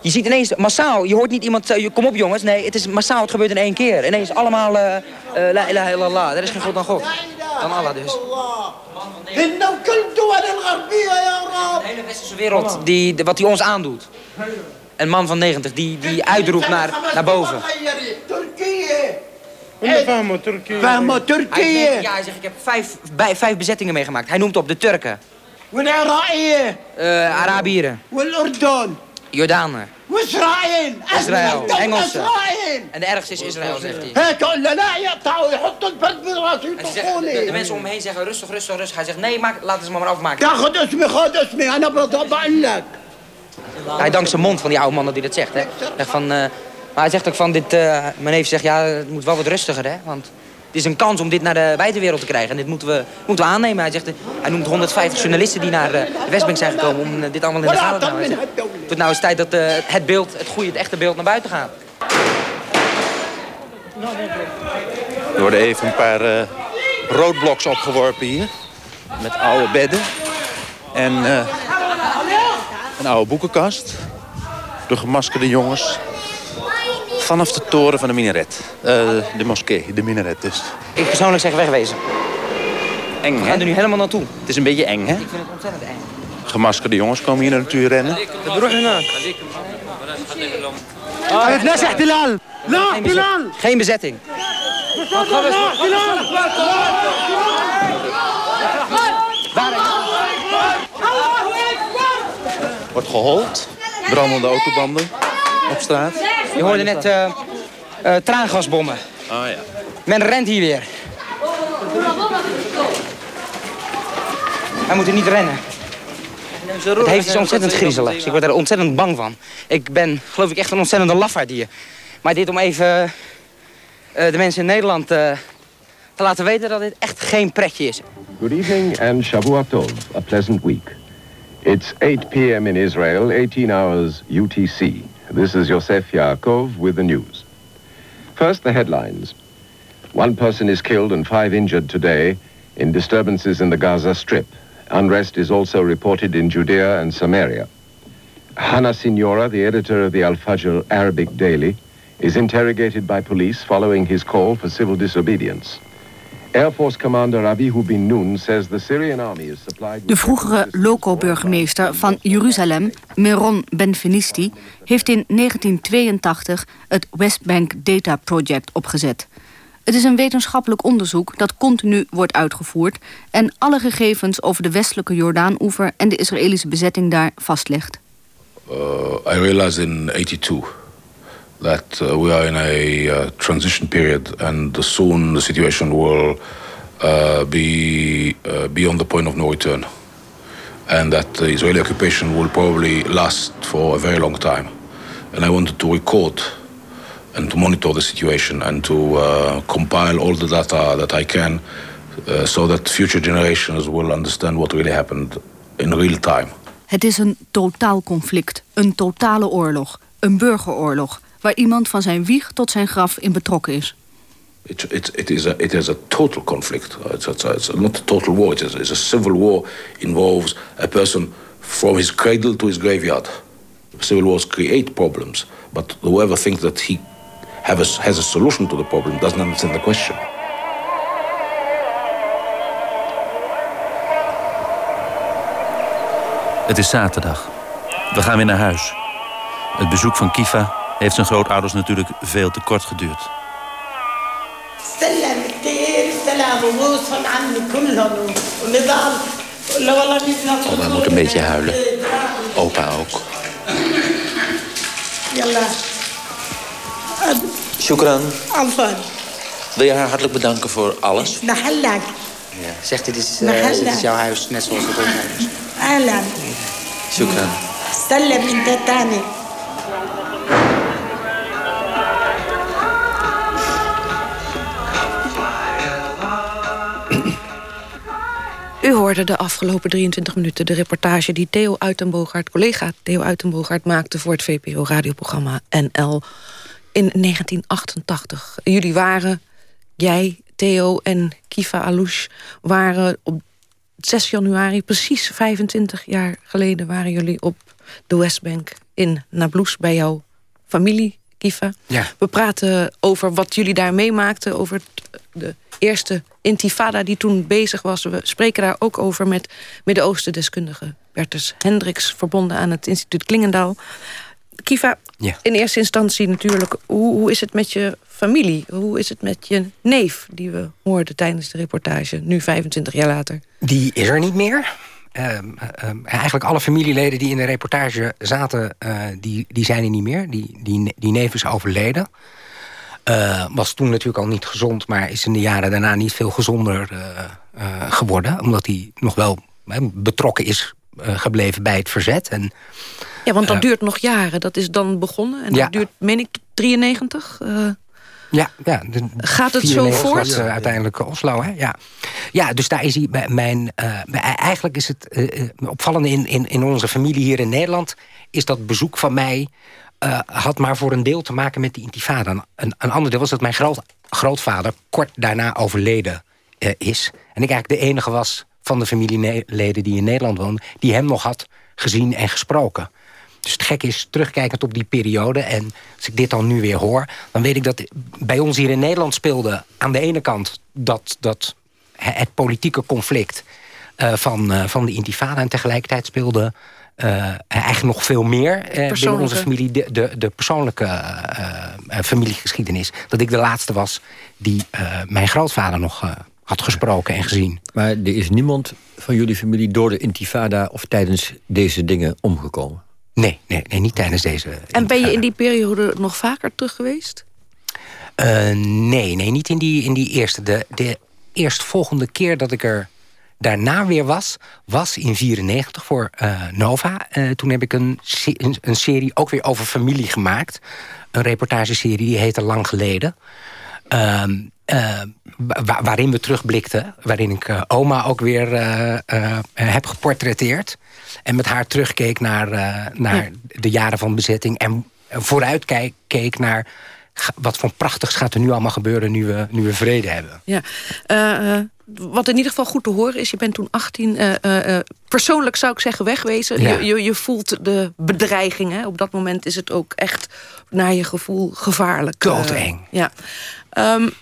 Je ziet ineens massaal, je hoort niet iemand, uh, kom op jongens. Nee, het is massaal, het gebeurt in één keer. Ineens allemaal, eh, eh, la ilaha illallah, er is geen God dan God. Dan Allah dus. De hele westerse wereld, die, wat die ons aandoet. Een man van 90 die, die uitroept naar, naar boven. Turkije! Turkije! Turkije! Ja, hij zegt, ik heb vijf, bij, vijf bezettingen meegemaakt. Hij noemt op de Turken والعراقية eh, Arabieren, والأردن Jordanen, وإسرائيل Israël, أسمى دولة Engelsen. إسرائيل En de ergste is Israël, zegt hij. هيك ولا لا يقطعوا يحطوا البلد براسه En ze zeggen, de, de يطخوني mensen om me heen zeggen rustig, rustig, rustig. Hij zegt nee, maak, laten ze me maar afmaken. تاخذ اسمي خذ اسمي انا بقول لك Hij dankt zijn mond van die oude man dat hij dat zegt. Hè. Zegt van, eh, maar hij zegt ook van dit... eh, mijn neef zegt, ja, het moet wel wat rustiger, hè. Want het is een kans om dit naar de buitenwereld te krijgen. En dit moeten we, moeten we aannemen. Hij, zegt, hij noemt 150 journalisten die naar eh, de Westbank zijn gekomen... om eh, dit allemaal in de gaten te houden. Het wordt nou eens tijd dat eh, het beeld, het goede, het echte beeld naar buiten gaat. Er worden even een paar eh roodbloks opgeworpen hier. Met oude bedden. En een oude boekenkast. De gemaskerde jongens vanaf de toren van de minaret. Eh, de moskee, de minaret dus. Ik persoonlijk zeg wegwezen. Eng, We gaan er nu helemaal naartoe. Het is een beetje eng, hè? Ik vind het ontzettend eng. Gemaskerde jongens komen hier naartoe rennen. Geen bezetting. Wordt gehold, brandende autobanden op straat. Je hoorde net eh, eh, traangasbommen. Oh ja. Men rent hier weer. Wij moeten niet rennen. Het heeft iets ontzettend griezeligs. Ik word er ontzettend bang van. Ik ben, geloof ik, echt een ontzettende lafaard hier. Maar dit om even eh, de mensen in Nederland eh, te laten weten dat dit echt geen pretje is. Good evening and Shavua Tov, a pleasant week. It's 8 p.m. in Israel, 18 hours UTC. This is Yosef Yaakov with the news. First, the headlines. One person is killed and five injured today in disturbances in the Gaza Strip. Unrest is also reported in Judea and Samaria. Hana Signora, the editor of the Al Fajr Arabic Daily, is interrogated by police following his call for civil disobedience. Air Force Commander Abihu bin Nun says the Syrian army is supplied De vroegere loco-burgemeester van Jeruzalem, Meron Benvenisti, heeft in 1982 het West Bank Data Project opgezet. Het is een wetenschappelijk onderzoek dat continu wordt uitgevoerd en alle gegevens over de westelijke Jordaan-oever en de Israëlische bezetting daar vastlegt. uh, I realized in 82 that uh, we are in a uh, transition period and soon the situation will uh, be uh, beyond the point of no return. And that the Israeli occupation will probably last for a very long time. And I wanted to record and to monitor the situation and to uh, compile all the data that I can uh, so that future generations will understand what really happened in real time. Het is een totaal conflict, een totale oorlog, een burgeroorlog, waar iemand van zijn wieg tot zijn graf in betrokken is. It, it, it, is a, it is a total conflict. It's, it's, it's not a total war. It is, it's a civil war involves a person from his cradle to his graveyard. Civil wars create problems, but whoever thinks that he have a, has a solution to the problem doesn't understand the question. Het is zaterdag. We gaan weer naar huis. Het bezoek van Kifa heeft zijn grootouders natuurlijk veel te kort geduurd. Oma oh, moet een beetje huilen. Opa ook. Shukran. Wil je haar hartelijk bedanken voor alles? Ja. Zeg, dit is, uh, is jouw huis, net zoals het ons huis. Shukran. Salam in U hoorde de afgelopen 23 minuten de reportage die Theo Uitenboogaard, collega Theo Uitenboogaard, maakte voor het VPRO-radioprogramma NL in 1988. Jullie waren, jij, Theo en Kifa Alouche, waren op 6 januari, precies 25 jaar geleden, waren jullie op de Westbank in Nablus bij jouw familie, Kifa. Ja. We praten over wat jullie daar meemaakten, over het- de eerste intifada die toen bezig was. We spreken daar ook over met Midden-Oosten deskundige Bertus Hendricks... verbonden aan het instituut Klingendaal. Kiva, in eerste instantie natuurlijk, hoe, hoe is het met je familie? Hoe is het met je neef, die we hoorden tijdens de reportage, nu 25 jaar later? Die is er niet meer. Ehm, ehm, eigenlijk alle familieleden die in de reportage zaten, uh, die, die zijn er niet meer. Die, die, die neef is overleden. Uh, was toen natuurlijk al niet gezond, maar is in de jaren daarna niet veel gezonder uh, geworden. Omdat hij nog wel betrokken is gebleven bij het verzet. En, ja, want dat duurt nog jaren. Dat is dan begonnen. En dat duurt, meen ik, 93? Ja, ja. Gaat het zo voort? Was, uh, uiteindelijk Oslo, hè? Ja. ja, dus daar is hij. Mijn, uh, eigenlijk is het uh, opvallende in, in, in onze familie hier in Nederland. Is dat bezoek van mij. Had maar voor een deel te maken met die intifada. Een, een ander deel was dat mijn groot, grootvader kort daarna overleden is. En ik eigenlijk de enige was van de familieleden die in Nederland woonden. die hem nog had gezien en gesproken. Dus het gek is, terugkijkend op die periode... en als ik dit dan nu weer hoor... dan weet ik dat bij ons hier in Nederland speelde... aan de ene kant dat, dat het politieke conflict uh, van, van de intifada... en tegelijkertijd speelde uh, eigenlijk nog veel meer binnen onze familie... de, de, de persoonlijke familiegeschiedenis. Dat ik de laatste was die mijn grootvader nog had gesproken en gezien. Maar er is niemand van jullie familie door de intifada... of tijdens deze dingen omgekomen? Nee, nee, nee, niet tijdens deze... En ben je in die periode nog vaker terug geweest? Uh, nee, nee, niet in die, in die eerste. De, de eerstvolgende keer dat ik er daarna weer was... was in 94 voor uh, Nova. Uh, toen heb ik een, een, een, serie ook weer over familie gemaakt. Een reportageserie, die heette Lang Geleden. Ehm, wa waarin we terugblikten. Waarin ik oma ook weer heb geportretteerd. En met haar terugkeek naar, naar de jaren van bezetting. En vooruit keek naar wat voor prachtigs gaat er nu allemaal gebeuren nu we, nu we vrede hebben. Ja, wat in ieder geval goed te horen is, je bent toen 18... Uh, persoonlijk zou ik zeggen wegwezen. Ja. Je, je, je, voelt de bedreiging. Hè? Op dat moment is het ook echt naar je gevoel gevaarlijk. Doodeng. ja. Um,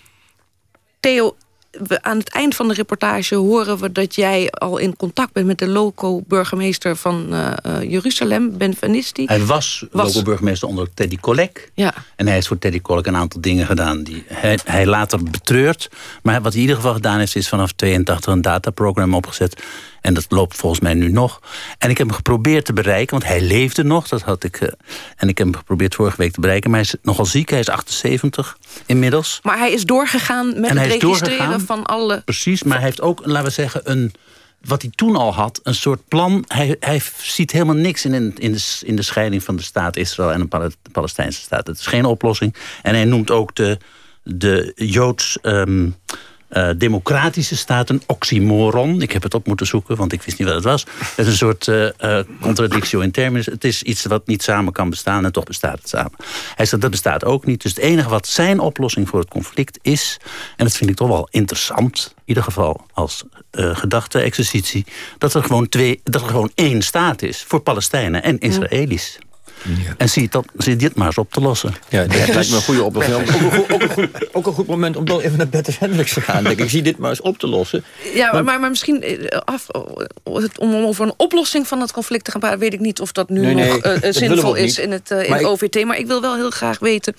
Theo, we, aan het eind van de reportage horen we dat jij al in contact bent met de loco-burgemeester van uh, Jeruzalem, Ben Vanisti. Hij was, was... loco-burgemeester onder Teddy Kollek. Ja. En hij heeft voor Teddy Kollek een aantal dingen gedaan die hij, hij later betreurt. Maar wat hij in ieder geval gedaan heeft, is vanaf 82 een dataprogramma opgezet. En dat loopt volgens mij nu nog. En ik heb hem geprobeerd te bereiken, want hij leefde nog. Dat had ik, uh, en ik heb hem geprobeerd vorige week te bereiken. Maar hij is nogal ziek, hij is 78 inmiddels. Maar hij is doorgegaan met en het registreren van alle... Precies, maar hij heeft ook, laten we zeggen, een wat hij toen al had, een soort plan. Hij, hij ziet helemaal niks in, in, de, in de scheiding van de staat Israël en de Palestijnse staat. Het is geen oplossing. En hij noemt ook de, de Joods. Um, uh, democratische staat een oxymoron. Ik heb het op moeten zoeken, want ik wist niet wat het was. Het is een soort uh, uh, contradictio in terminis. Het is iets wat niet samen kan bestaan en toch bestaat het samen. Hij zegt dat bestaat ook niet. Dus het enige wat zijn oplossing voor het conflict is... en dat vind ik toch wel interessant, in ieder geval als gedachte-exercitie... Dat, er gewoon twee, dat er gewoon één staat is voor Palestijnen en Israëli's. Ja. En zie, dat, zie dit maar eens op te lossen. Ja, dat lijkt me een goede oplossing. Ook een, goed, ook, goed, ook een goed moment om dan even naar Bertus Hendricks te gaan. Denk ik. zie dit maar eens op te lossen. Ja, maar, maar, maar misschien eh, af, om over een oplossing van het conflict te gaan praten... weet ik niet of dat nu nee, nog nee, uh, zinvol is in het, uh, in het OVT. Maar ik wil wel heel graag weten...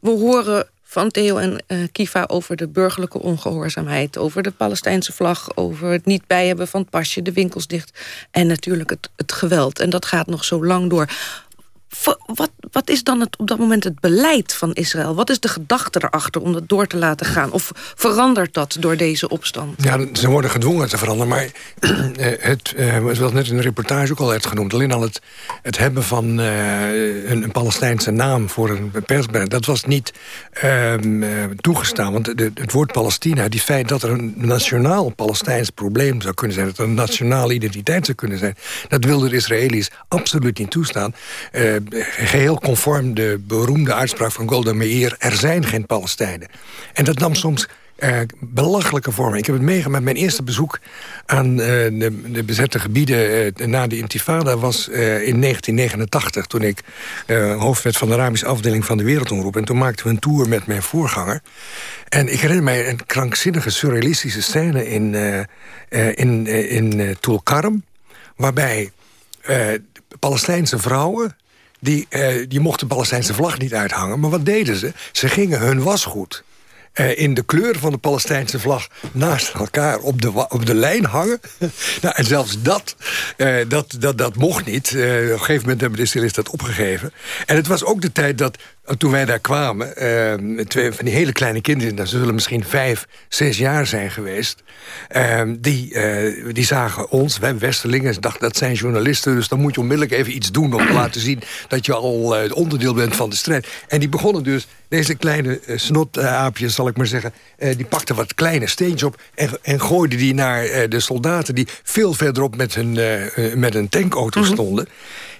we horen van Theo en uh, Kiva over de burgerlijke ongehoorzaamheid... over de Palestijnse vlag, over het niet bij hebben van het pasje... de winkels dicht en natuurlijk het, het geweld. En dat gaat nog zo lang door wat, wat is dan het, op dat moment het beleid van Israël? Wat is de gedachte erachter om dat door te laten gaan? Of verandert dat door deze opstand? Ja, ze worden gedwongen te veranderen. Maar het, uh, het was net in de reportage ook al werd genoemd. Alleen al het, het hebben van uh, een, een, Palestijnse naam voor een persbericht... dat was niet uh, toegestaan. Want de, het woord Palestina, die feit dat er een nationaal Palestijns probleem zou kunnen zijn... dat er een nationale identiteit zou kunnen zijn... dat wilden de Israëli's absoluut niet toestaan geheel conform de beroemde uitspraak van Golda Meir... er zijn geen Palestijnen. En dat nam soms uh, belachelijke vormen. Ik heb het meegemaakt. Mijn eerste bezoek aan uh, de, bezette gebieden na de intifada was in 1989... toen ik hoofd werd van de Arabische afdeling van de Wereldomroep. En toen maakten we een tour met mijn voorganger. En ik herinner mij een krankzinnige, surrealistische scène in, in, in Tulkarm... waarbij Palestijnse vrouwen... Die, die mochten de Palestijnse vlag niet uithangen. Maar wat deden ze? Ze gingen hun wasgoed uh, in de kleur van de Palestijnse vlag naast elkaar op de, op de lijn hangen. nou, en zelfs dat, uh, dat, dat, dat mocht niet. Uh, op een gegeven moment hebben de Israëli's dat opgegeven. En het was ook de tijd dat toen wij daar kwamen, uh, twee van die hele kleine kinderen... dat zullen misschien vijf, zes jaar zijn geweest... Uh, die, uh, die zagen ons, wij Westerlingen, dachten dat zijn journalisten... dus dan moet je onmiddellijk even iets doen om te laten zien... dat je al onderdeel bent van de strijd. En die begonnen dus, deze kleine snotaapjes, zal ik maar zeggen... die pakten wat kleine steentjes op en, en gooiden die naar de soldaten... die veel verderop met hun, met een tankauto mhm. stonden...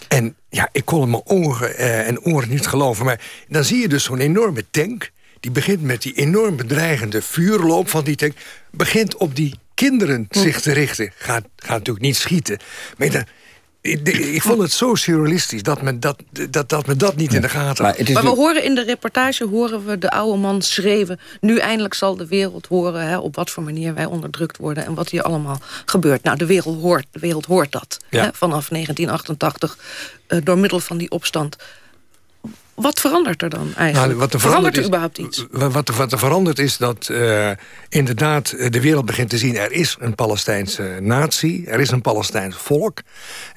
En ja, ik kon mijn ogen eh, en oren niet geloven. Maar dan zie je dus zo'n enorme tank... die begint met die enorm bedreigende vuurloop van die tank... begint op die kinderen zich te richten. Gaat, gaat natuurlijk niet schieten. Maar dan, ik, vond het zo surrealistisch dat men dat, dat, dat, men dat niet in de gaten had. Maar, maar we horen in de reportage horen we de oude man schreven... nu eindelijk zal de wereld horen hè, op wat voor manier wij onderdrukt worden... en wat hier allemaal gebeurt. Nou, de wereld hoort, de wereld hoort dat. Hè, vanaf 1988 uh, door middel van die opstand wat verandert er dan eigenlijk? Nou, wat er verandert, er überhaupt iets? Wat er, wat er verandert is dat uh, inderdaad eh, de wereld begint te zien... er is een Palestijnse natie, er is een Palestijns volk.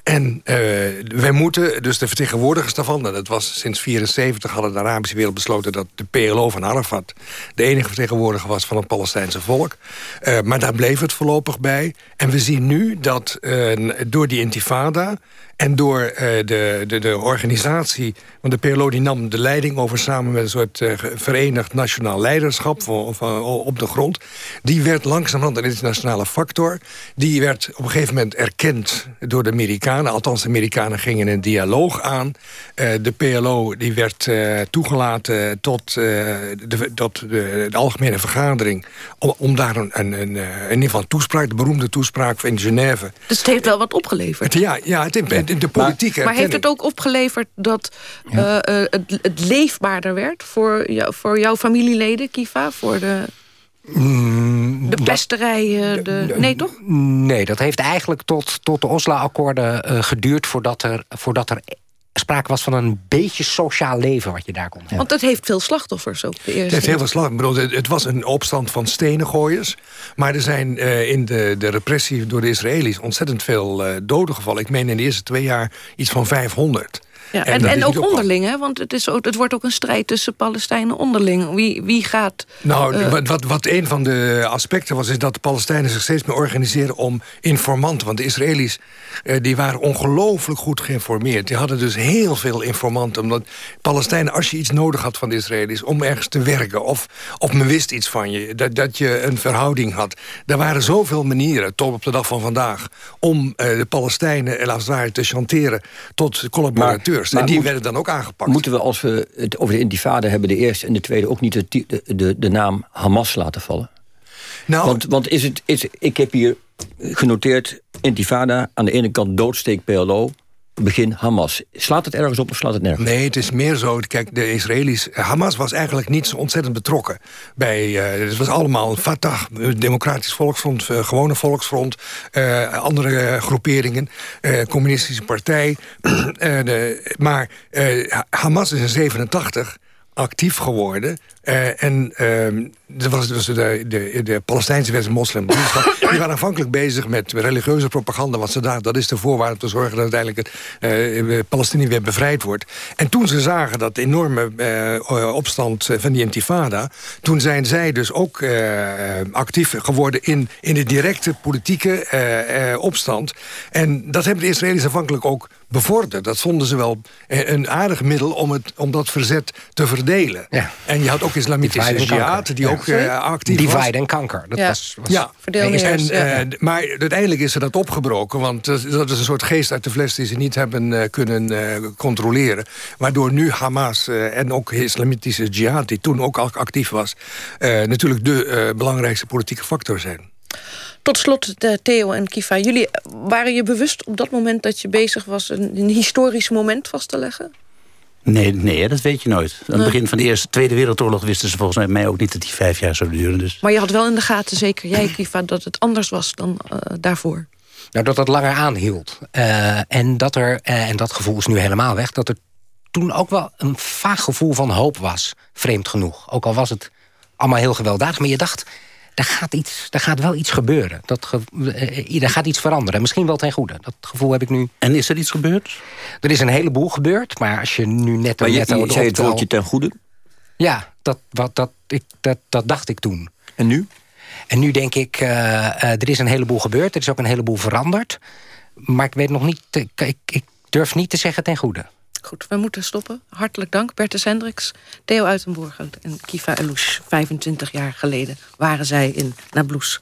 En uh, wij moeten, dus de vertegenwoordigers daarvan... dat was sinds 1974 hadden de Arabische wereld besloten... dat de PLO van Arafat de enige vertegenwoordiger was van het Palestijnse volk. Uh, maar daar bleef het voorlopig bij. En we zien nu dat door die intifada... En door uh, de, de, de organisatie, want de PLO die nam de leiding over... samen met een soort uh, verenigd nationaal leiderschap van, van, op de grond. Die werd langzamerhand een internationale factor. Die werd op een gegeven moment erkend door de Amerikanen. Althans, de Amerikanen gingen een dialoog aan. Uh, de PLO die werd toegelaten tot, de, tot de, de, algemene vergadering... om, om daar een, een, een, in ieder geval toespraak, de beroemde toespraak in Genève... Dus het heeft wel wat opgeleverd. ja, ja, het, het, de politiek Maar, maar heeft het ook opgeleverd dat uh, het, het, leefbaarder werd... Voor, jou, voor jouw familieleden, Kiva? Voor de, mm, de pesterij? Uh, de, nee, toch? Nee, dat heeft eigenlijk tot, tot de Oslo-akkoorden uh, geduurd... Voordat er, voordat er sprake was van een beetje sociaal leven wat je daar kon hebben. Want het heeft veel slachtoffers ook. De. Het heeft heel veel slachtoffers. Het was een opstand van stenengooiers. Maar er zijn uh, in de, de repressie door de Israëli's ontzettend veel uh, doden gevallen. Ik meen in de eerste twee jaar iets van 500. Ja, en, en, ook onderling, hè? want het, is ook, het wordt ook een strijd tussen Palestijnen onderling. Wie, wie gaat... Nou, uh, wat, wat een van de aspecten was... is dat de Palestijnen zich steeds meer organiseren om informanten. Want de Israëli's uh, die waren ongelooflijk goed geïnformeerd. Die hadden dus heel veel informanten. Omdat Palestijnen, als je iets nodig had van de Israëli's... om ergens te werken, of, of men wist iets van je... dat, dat je een verhouding had. Er waren zoveel manieren, tot op de dag van vandaag... om uh, de Palestijnen, laten we te chanteren tot Maar, en die werden dan ook aangepakt. Moeten we, als we het over de intifada hebben... de eerste en de tweede ook niet de, de, de, naam Hamas laten vallen? Nou, want, want is het, is, ik heb hier genoteerd... intifada, aan de ene kant doodsteek PLO begin Hamas. Slaat het ergens op of slaat het nergens? Nee, het is meer zo. Kijk, de Israëli's... Hamas was eigenlijk niet zo ontzettend betrokken. Bij, uh, het was allemaal Fatah, Democratisch Volksfront... Uh, gewone Volksfront, uh, andere groeperingen... Communistische Partij. maar Hamas is in 87 actief geworden. Uh, en uh, er was dus de, de, de Palestijnse westen moslim. Die waren aanvankelijk bezig met religieuze propaganda. Want ze dachten, dat is de voorwaarde om te zorgen... dat uiteindelijk het uh, Palestinië weer bevrijd wordt. En toen ze zagen dat enorme uh, opstand van die intifada... toen zijn zij dus ook actief geworden in, in de directe politieke opstand. En dat hebben de Israëli's aanvankelijk ook bevorderd. Dat vonden ze wel een aardig middel om, het, om dat verzet te verdelen. Ja. En je had ook islamitische jihad, die ook uh, actief Divide was. Divide en kanker. Dat ja. was, was ja. En, uh, maar uiteindelijk is er dat opgebroken. Want dat is een soort geest uit de fles die ze niet hebben kunnen controleren. Waardoor nu Hamas en ook islamitische jihad... die toen ook al actief was... natuurlijk de belangrijkste politieke factor zijn. Tot slot, Theo en Kifa. Jullie waren je bewust op dat moment dat je bezig was... een, een historisch moment vast te leggen? Nee, nee, dat weet je nooit. Aan het begin van de Eerste, Tweede Wereldoorlog wisten ze volgens mij ook niet dat die vijf jaar zou duren. Dus. Maar je had wel in de gaten, zeker jij, Kifa, dat het anders was dan uh, daarvoor. Nou, dat het langer aanhield. Uh, en, dat er, uh, en dat gevoel is nu helemaal weg, dat er toen ook wel een vaag gevoel van hoop was. Vreemd genoeg. Ook al was het allemaal heel gewelddadig. Maar je dacht, er gaat, iets, er gaat wel iets gebeuren. Dat ge, er gaat iets veranderen. Misschien wel ten goede. Dat gevoel heb ik nu. En is er iets gebeurd? Er is een heleboel gebeurd. Maar als je nu net... Maar je, net je zei het woordje ten goede? Ja, dat, wat, dat, ik, dat, dat dacht ik toen. En nu? En nu denk ik, uh, uh, er is een heleboel gebeurd. Er is ook een heleboel veranderd. Maar ik weet nog niet... Ik, ik, ik durf niet te zeggen ten goede. Goed, we moeten stoppen. Hartelijk dank, Bertus Hendricks, Theo Uitenborg en Kiva Elouche. 25 jaar geleden waren zij in Nablus.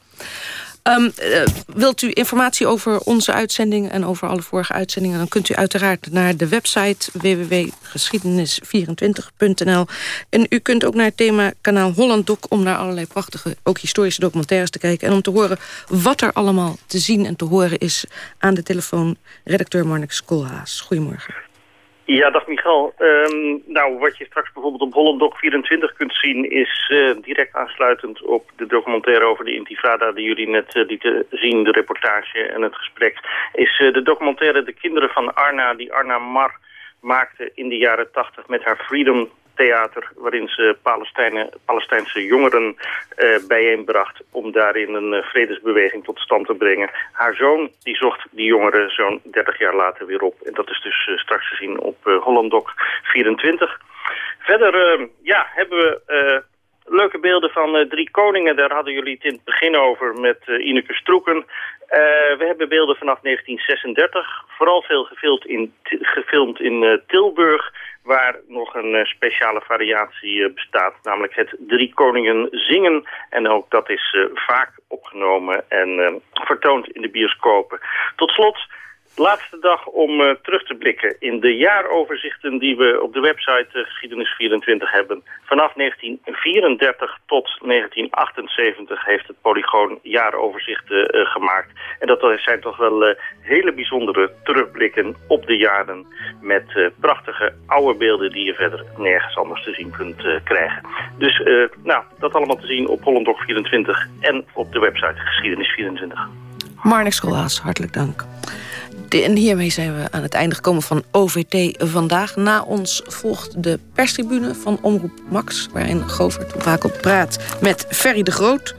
Um, uh, wilt u informatie over onze uitzendingen en over alle vorige uitzendingen... dan kunt u uiteraard naar de website www.geschiedenis24.nl. En u kunt ook naar het thema kanaal Holland Doc... om naar allerlei prachtige, ook historische documentaires te kijken... en om te horen wat er allemaal te zien en te horen is... aan de telefoon redacteur Marnix Koolhaas. Goedemorgen. Ja, dag Michal. Um, nou, wat je straks bijvoorbeeld op Holland Doc 24 kunt zien... is uh, direct aansluitend op de documentaire over de intifada... die jullie net uh, lieten zien, de reportage en het gesprek... is uh, de documentaire De Kinderen van Arna... die Arna Mar maakte in de jaren 80 met haar Freedom theater... waarin ze Palestijnse jongeren uh, bijeenbracht... om daarin een uh, vredesbeweging tot stand te brengen. Haar zoon die zocht die jongeren zo'n 30 jaar later weer op. En dat is dus uh, straks te zien op Holland Doc 24. Verder ja, hebben we leuke beelden van Drie Koningen. Daar hadden jullie het in het begin over met uh, Ineke Stroeken. We hebben beelden vanaf 1936. Vooral veel gefilmd in, gefilmd in Tilburg. Waar nog een speciale variatie bestaat. Namelijk het Drie Koningen zingen. En ook dat is vaak opgenomen en vertoond in de bioscopen. Tot slot... Laatste dag om uh, terug te blikken in de jaaroverzichten die we op de website uh, Geschiedenis24 hebben. Vanaf 1934 tot 1978 heeft het Polygoon jaaroverzichten uh, gemaakt. En dat zijn toch wel hele bijzondere terugblikken op de jaren met prachtige oude beelden die je verder nergens anders te zien kunt krijgen. Dus nou, dat allemaal te zien op Hollandok 24 en op de website Geschiedenis24. Marnix Schoolhaas, hartelijk dank. En hiermee zijn we aan het einde gekomen van OVT vandaag. Na ons volgt de perstribune van Omroep Max... waarin Govert Wakel praat met Ferry de Groot.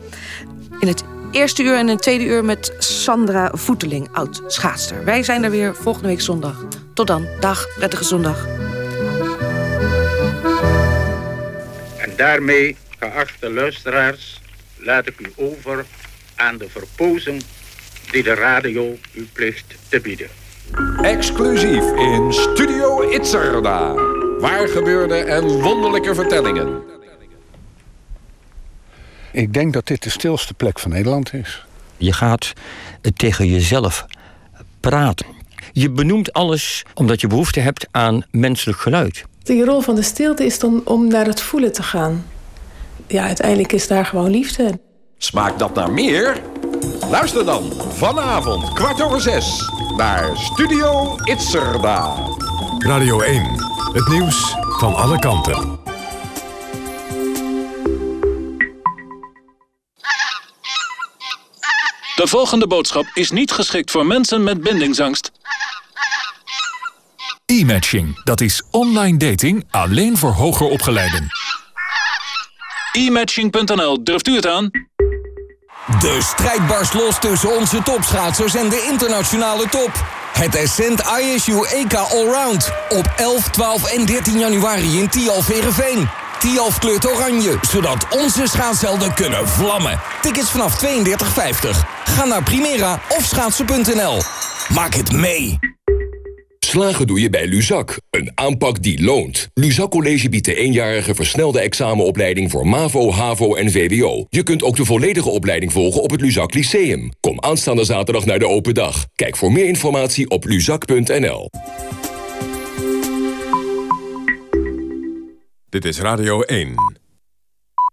In het eerste uur en het tweede uur met Sandra Voeteling, oud schaatster. Wij zijn er weer volgende week zondag. Tot dan. Dag. Prettige zondag. En daarmee, geachte luisteraars, laat ik u over aan de verpozen die de radio u plicht te bieden. Exclusief in Studio Itzerda. Waar gebeurde en wonderlijke vertellingen. Ik denk dat dit de stilste plek van Nederland is. Je gaat tegen jezelf praten. Je benoemt alles omdat je behoefte hebt aan menselijk geluid. De rol van de stilte is dan om naar het voelen te gaan. Ja, uiteindelijk is daar gewoon liefde. Smaakt dat naar meer? Luister dan vanavond kwart over zes naar Studio Itzerda. Radio 1, het nieuws van alle kanten. De volgende boodschap is niet geschikt voor mensen met bindingsangst. E-matching, dat is online dating alleen voor hoger opgeleiden. E-matching.nl, durft u het aan? De strijd barst los tussen onze topschaatsers en de internationale top. Het Ascent ISU EK Allround op 11, 12 en 13 januari in Tialf Verenveen. Tialf kleurt oranje, zodat onze schaatshelden kunnen vlammen. Tickets vanaf 32,50. Ga naar Primera of schaatsen.nl. Maak het mee. Slagen doe je bij Luzak, een aanpak die loont. Luzak College biedt de eenjarige versnelde examenopleiding voor MAVO, HAVO en VWO. Je kunt ook de volledige opleiding volgen op het Luzak Lyceum. Kom aanstaande zaterdag naar de open dag. Kijk voor meer informatie op luzak.nl. Dit is Radio 1.